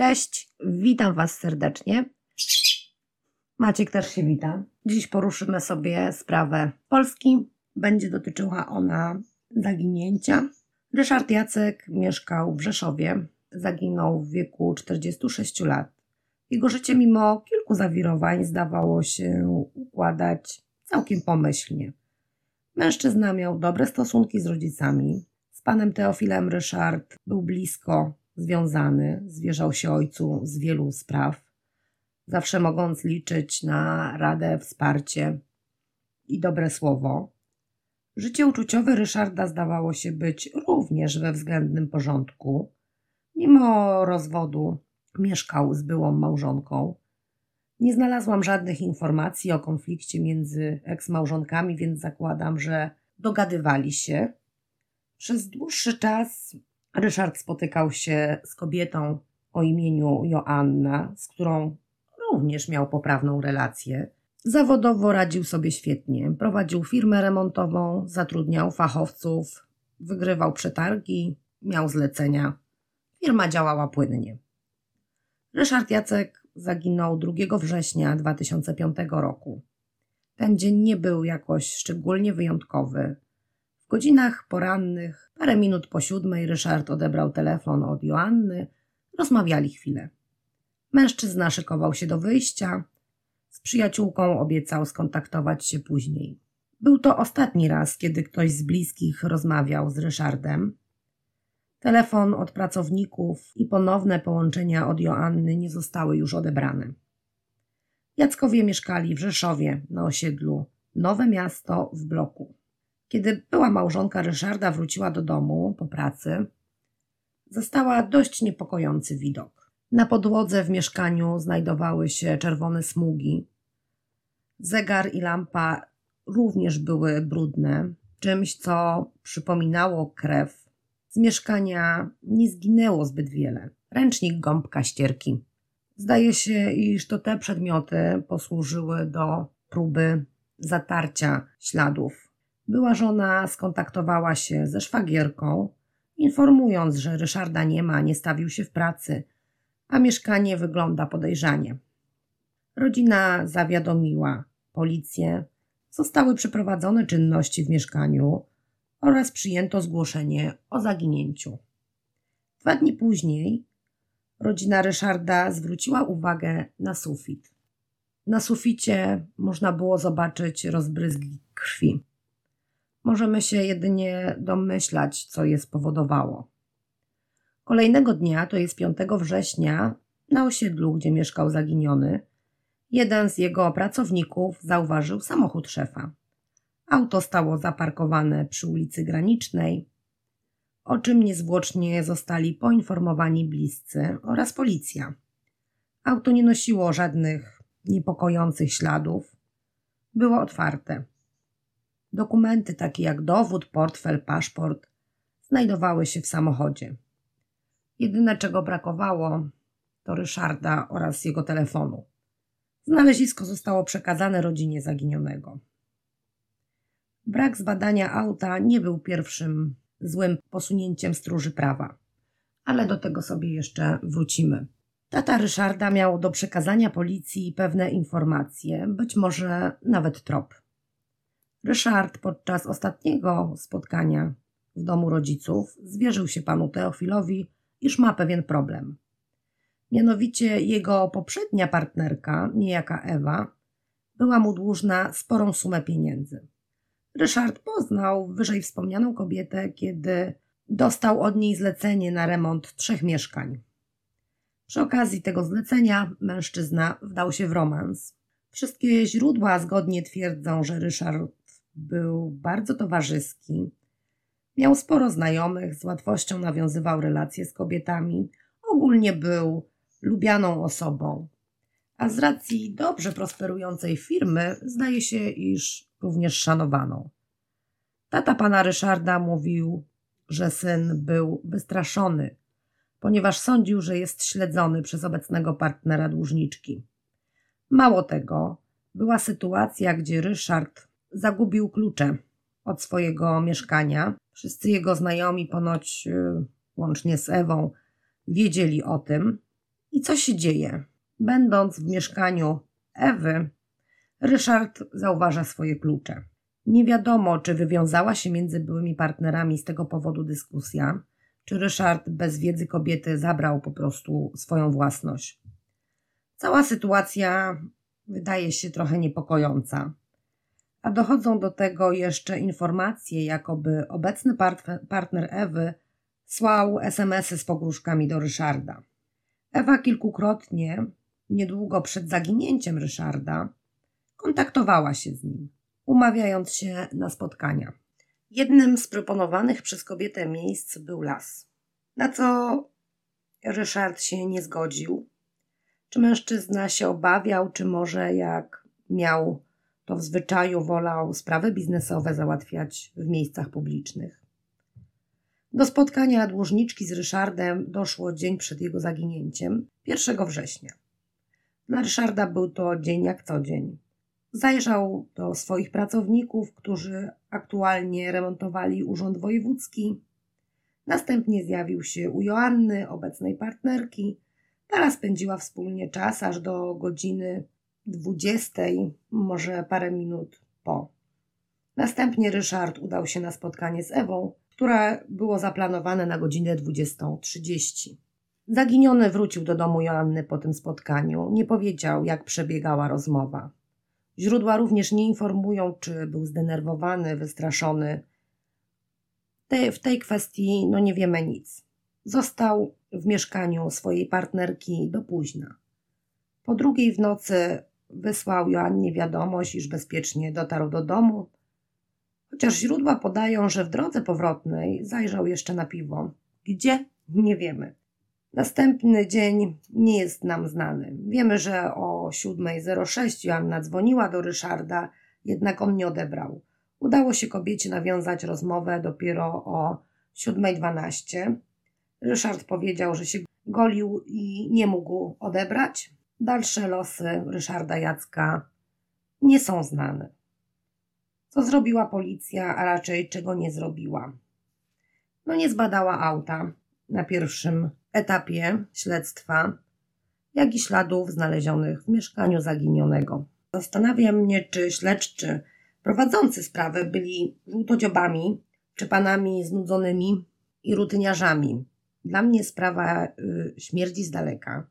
Cześć, witam Was serdecznie. Maciek też się wita. Dziś poruszymy sobie sprawę Polski. Będzie dotyczyła ona zaginięcia. Ryszard Jacek mieszkał w Rzeszowie. Zaginął w wieku 46 lat. Jego życie, mimo kilku zawirowań, zdawało się układać całkiem pomyślnie. Mężczyzna miał dobre stosunki z rodzicami. Z panem Teofilem Ryszard był blisko związany, zwierzał się ojcu z wielu spraw, zawsze mogąc liczyć na radę, wsparcie i dobre słowo. Życie uczuciowe Ryszarda zdawało się być również we względnym porządku. Mimo rozwodu mieszkał z byłą małżonką. Nie znalazłam żadnych informacji o konflikcie między eksmałżonkami, więc zakładam, że dogadywali się. Przez dłuższy czas Ryszard spotykał się z kobietą o imieniu Joanna, z którą również miał poprawną relację. Zawodowo radził sobie świetnie. Prowadził firmę remontową, zatrudniał fachowców, wygrywał przetargi, miał zlecenia. Firma działała płynnie. Ryszard Jacek zaginął 2 września 2005 roku. Ten dzień nie był jakoś szczególnie wyjątkowy. Godzinach porannych, parę minut po siódmej, Ryszard odebrał telefon od Joanny. Rozmawiali chwilę. Mężczyzna szykował się do wyjścia. Z przyjaciółką obiecał skontaktować się później. Był to ostatni raz, kiedy ktoś z bliskich rozmawiał z Ryszardem. Telefon od pracowników i ponowne połączenia od Joanny nie zostały już odebrane. Jackowie mieszkali w Rzeszowie na osiedlu Nowe Miasto w bloku. Kiedy była małżonka Ryszarda wróciła do domu po pracy, zastała dość niepokojący widok. Na podłodze w mieszkaniu znajdowały się czerwone smugi. Zegar i lampa również były brudne, czymś co przypominało krew z mieszkania nie zginęło zbyt wiele. Ręcznik gąbka ścierki. Zdaje się, iż to te przedmioty posłużyły do próby zatarcia śladów. Była żona skontaktowała się ze szwagierką, informując, że Ryszarda nie ma, nie stawił się w pracy, a mieszkanie wygląda podejrzanie. Rodzina zawiadomiła policję, zostały przeprowadzone czynności w mieszkaniu, oraz przyjęto zgłoszenie o zaginięciu. Dwa dni później rodzina Ryszarda zwróciła uwagę na sufit. Na suficie można było zobaczyć rozbryzgi krwi. Możemy się jedynie domyślać, co je spowodowało. Kolejnego dnia, to jest 5 września, na osiedlu, gdzie mieszkał zaginiony, jeden z jego pracowników zauważył samochód szefa. Auto stało zaparkowane przy ulicy Granicznej, o czym niezwłocznie zostali poinformowani bliscy oraz policja. Auto nie nosiło żadnych niepokojących śladów. Było otwarte. Dokumenty takie jak dowód, portfel, paszport znajdowały się w samochodzie. Jedyne czego brakowało to Ryszarda oraz jego telefonu. Znalezisko zostało przekazane rodzinie zaginionego. Brak zbadania auta nie był pierwszym złym posunięciem stróży prawa, ale do tego sobie jeszcze wrócimy. Tata Ryszarda miał do przekazania policji pewne informacje, być może nawet trop. Ryszard podczas ostatniego spotkania w domu rodziców zwierzył się panu Teofilowi, iż ma pewien problem. Mianowicie jego poprzednia partnerka, niejaka Ewa, była mu dłużna sporą sumę pieniędzy. Ryszard poznał wyżej wspomnianą kobietę, kiedy dostał od niej zlecenie na remont trzech mieszkań. Przy okazji tego zlecenia mężczyzna wdał się w romans. Wszystkie źródła zgodnie twierdzą, że Ryszard był bardzo towarzyski, miał sporo znajomych, z łatwością nawiązywał relacje z kobietami, ogólnie był lubianą osobą. A z racji dobrze prosperującej firmy, zdaje się, iż również szanowaną. Tata pana Ryszarda mówił, że syn był wystraszony, ponieważ sądził, że jest śledzony przez obecnego partnera dłużniczki. Mało tego, była sytuacja, gdzie Ryszard zagubił klucze od swojego mieszkania. Wszyscy jego znajomi, ponoć yy, łącznie z Ewą, wiedzieli o tym. I co się dzieje? Będąc w mieszkaniu Ewy, Ryszard zauważa swoje klucze. Nie wiadomo, czy wywiązała się między byłymi partnerami z tego powodu dyskusja, czy Ryszard bez wiedzy kobiety zabrał po prostu swoją własność. Cała sytuacja wydaje się trochę niepokojąca. A dochodzą do tego jeszcze informacje, jakoby obecny partner Ewy słał SMS-y z pogróżkami do Ryszarda. Ewa kilkukrotnie, niedługo przed zaginięciem Ryszarda, kontaktowała się z nim, umawiając się na spotkania. Jednym z proponowanych przez kobietę miejsc był las, na co Ryszard się nie zgodził. Czy mężczyzna się obawiał, czy może jak miał to w zwyczaju wolał sprawy biznesowe załatwiać w miejscach publicznych. Do spotkania dłużniczki z Ryszardem doszło dzień przed jego zaginięciem, 1 września. Dla Ryszarda był to dzień jak co dzień. Zajrzał do swoich pracowników, którzy aktualnie remontowali urząd wojewódzki. Następnie zjawił się u Joanny, obecnej partnerki. Teraz spędziła wspólnie czas aż do godziny 20, może parę minut po. Następnie Ryszard udał się na spotkanie z Ewą, które było zaplanowane na godzinę 20.30. Zaginiony wrócił do domu Joanny po tym spotkaniu. Nie powiedział, jak przebiegała rozmowa. Źródła również nie informują, czy był zdenerwowany, wystraszony. Te, w tej kwestii no nie wiemy nic. Został w mieszkaniu swojej partnerki do późna. Po drugiej w nocy wysłał Joannie wiadomość, iż bezpiecznie dotarł do domu, chociaż źródła podają, że w drodze powrotnej zajrzał jeszcze na piwo. Gdzie? Nie wiemy. Następny dzień nie jest nam znany. Wiemy, że o 7.06 Joanna dzwoniła do Ryszarda, jednak on nie odebrał. Udało się kobiecie nawiązać rozmowę dopiero o 7.12. Ryszard powiedział, że się golił i nie mógł odebrać. Dalsze losy Ryszarda Jacka nie są znane. Co zrobiła policja, a raczej czego nie zrobiła? No nie zbadała auta na pierwszym etapie śledztwa, jak i śladów znalezionych w mieszkaniu zaginionego. Zastanawia mnie, czy śledczy prowadzący sprawę byli żółtodziobami, czy panami znudzonymi i rutyniarzami. Dla mnie sprawa y, śmierdzi z daleka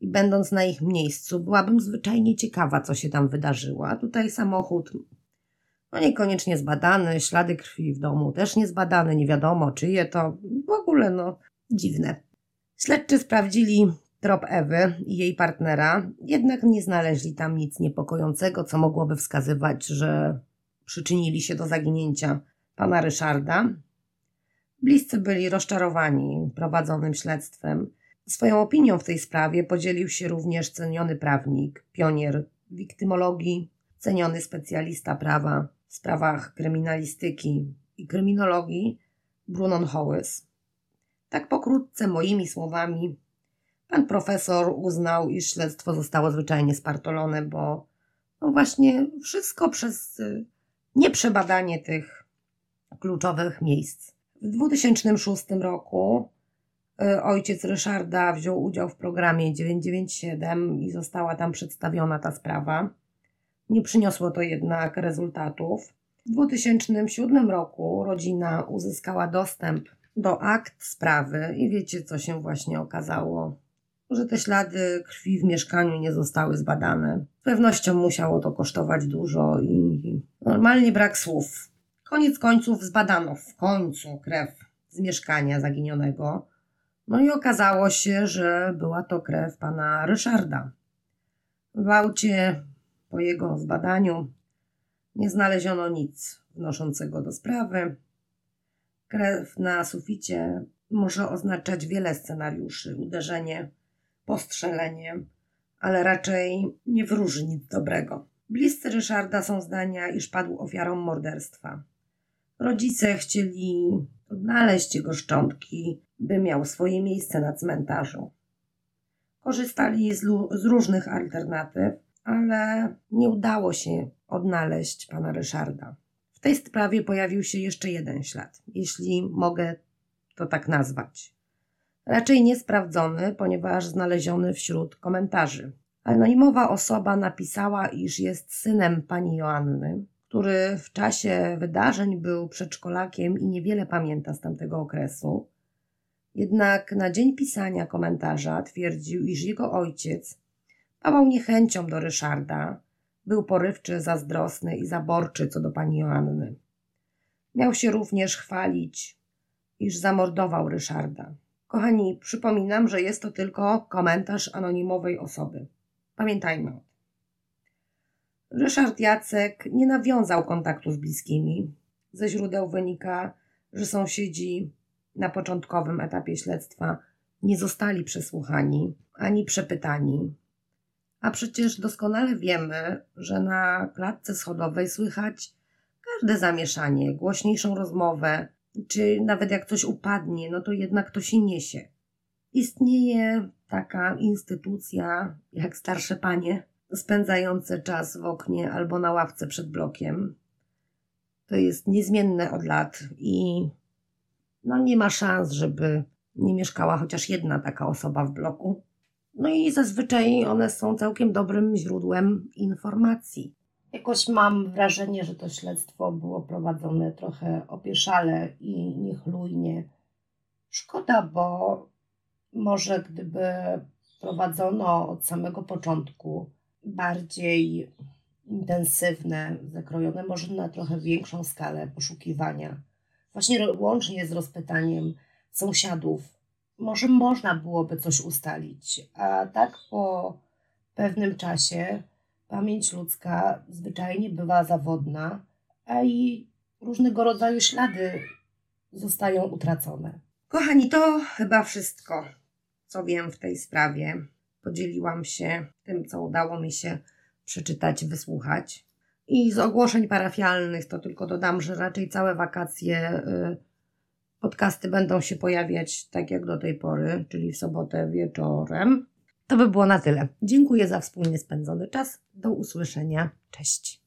i będąc na ich miejscu, byłabym zwyczajnie ciekawa, co się tam wydarzyło. A tutaj samochód, no niekoniecznie zbadany, ślady krwi w domu też nie zbadane, nie wiadomo czyje to, w ogóle no dziwne. Śledczy sprawdzili trop Ewy i jej partnera, jednak nie znaleźli tam nic niepokojącego, co mogłoby wskazywać, że przyczynili się do zaginięcia pana Ryszarda. Bliscy byli rozczarowani prowadzonym śledztwem Swoją opinią w tej sprawie podzielił się również ceniony prawnik, pionier wiktymologii, ceniony specjalista prawa w sprawach kryminalistyki i kryminologii Brunon Hołys. Tak pokrótce moimi słowami pan profesor uznał, iż śledztwo zostało zwyczajnie spartolone, bo no właśnie wszystko przez y, nieprzebadanie tych kluczowych miejsc. W 2006 roku ojciec Ryszarda wziął udział w programie 997 i została tam przedstawiona ta sprawa. Nie przyniosło to jednak rezultatów. W 2007 roku rodzina uzyskała dostęp do akt sprawy i wiecie, co się właśnie okazało. Że te ślady krwi w mieszkaniu nie zostały zbadane. Z pewnością musiało to kosztować dużo i normalnie brak słów. Koniec końców zbadano w końcu krew z mieszkania zaginionego no i okazało się, że była to krew pana Ryszarda. W aucie po jego zbadaniu nie znaleziono nic wnoszącego do sprawy. Krew na suficie może oznaczać wiele scenariuszy: uderzenie, postrzelenie, ale raczej nie wróży nic dobrego. Bliscy Ryszarda są zdania, iż padł ofiarą morderstwa. Rodzice chcieli odnaleźć jego szczątki, by miał swoje miejsce na cmentarzu. Korzystali z, z różnych alternatyw, ale nie udało się odnaleźć pana Ryszarda. W tej sprawie pojawił się jeszcze jeden ślad, jeśli mogę to tak nazwać. Raczej niesprawdzony, ponieważ znaleziony wśród komentarzy. Anonimowa osoba napisała, iż jest synem pani Joanny, który w czasie wydarzeń był przedszkolakiem i niewiele pamięta z tamtego okresu. Jednak na dzień pisania komentarza twierdził, iż jego ojciec pawał niechęcią do Ryszarda, był porywczy, zazdrosny i zaborczy co do pani Joanny. Miał się również chwalić, iż zamordował Ryszarda. Kochani, przypominam, że jest to tylko komentarz anonimowej osoby. Pamiętajmy o tym. Ryszard Jacek nie nawiązał kontaktu z bliskimi. Ze źródeł wynika, że sąsiedzi na początkowym etapie śledztwa nie zostali przesłuchani ani przepytani. A przecież doskonale wiemy, że na klatce schodowej słychać każde zamieszanie, głośniejszą rozmowę, czy nawet jak coś upadnie, no to jednak to się niesie. Istnieje taka instytucja jak starsze panie, spędzające czas w oknie albo na ławce przed blokiem. To jest niezmienne od lat i no nie ma szans, żeby nie mieszkała chociaż jedna taka osoba w bloku. No i zazwyczaj one są całkiem dobrym źródłem informacji. Jakoś mam wrażenie, że to śledztwo było prowadzone trochę opieszale i niechlujnie. Szkoda, bo może gdyby prowadzono od samego początku bardziej intensywne, zakrojone może na trochę większą skalę poszukiwania, właśnie łącznie z rozpytaniem sąsiadów, może można byłoby coś ustalić, a tak po pewnym czasie pamięć ludzka zwyczajnie bywa zawodna, a i różnego rodzaju ślady zostają utracone. Kochani, to chyba wszystko, co wiem w tej sprawie. Podzieliłam się tym, co udało mi się przeczytać, wysłuchać. I z ogłoszeń parafialnych to tylko dodam, że raczej całe wakacje y, podcasty będą się pojawiać tak jak do tej pory, czyli w sobotę wieczorem. To by było na tyle. Dziękuję za wspólnie spędzony czas. Do usłyszenia. Cześć.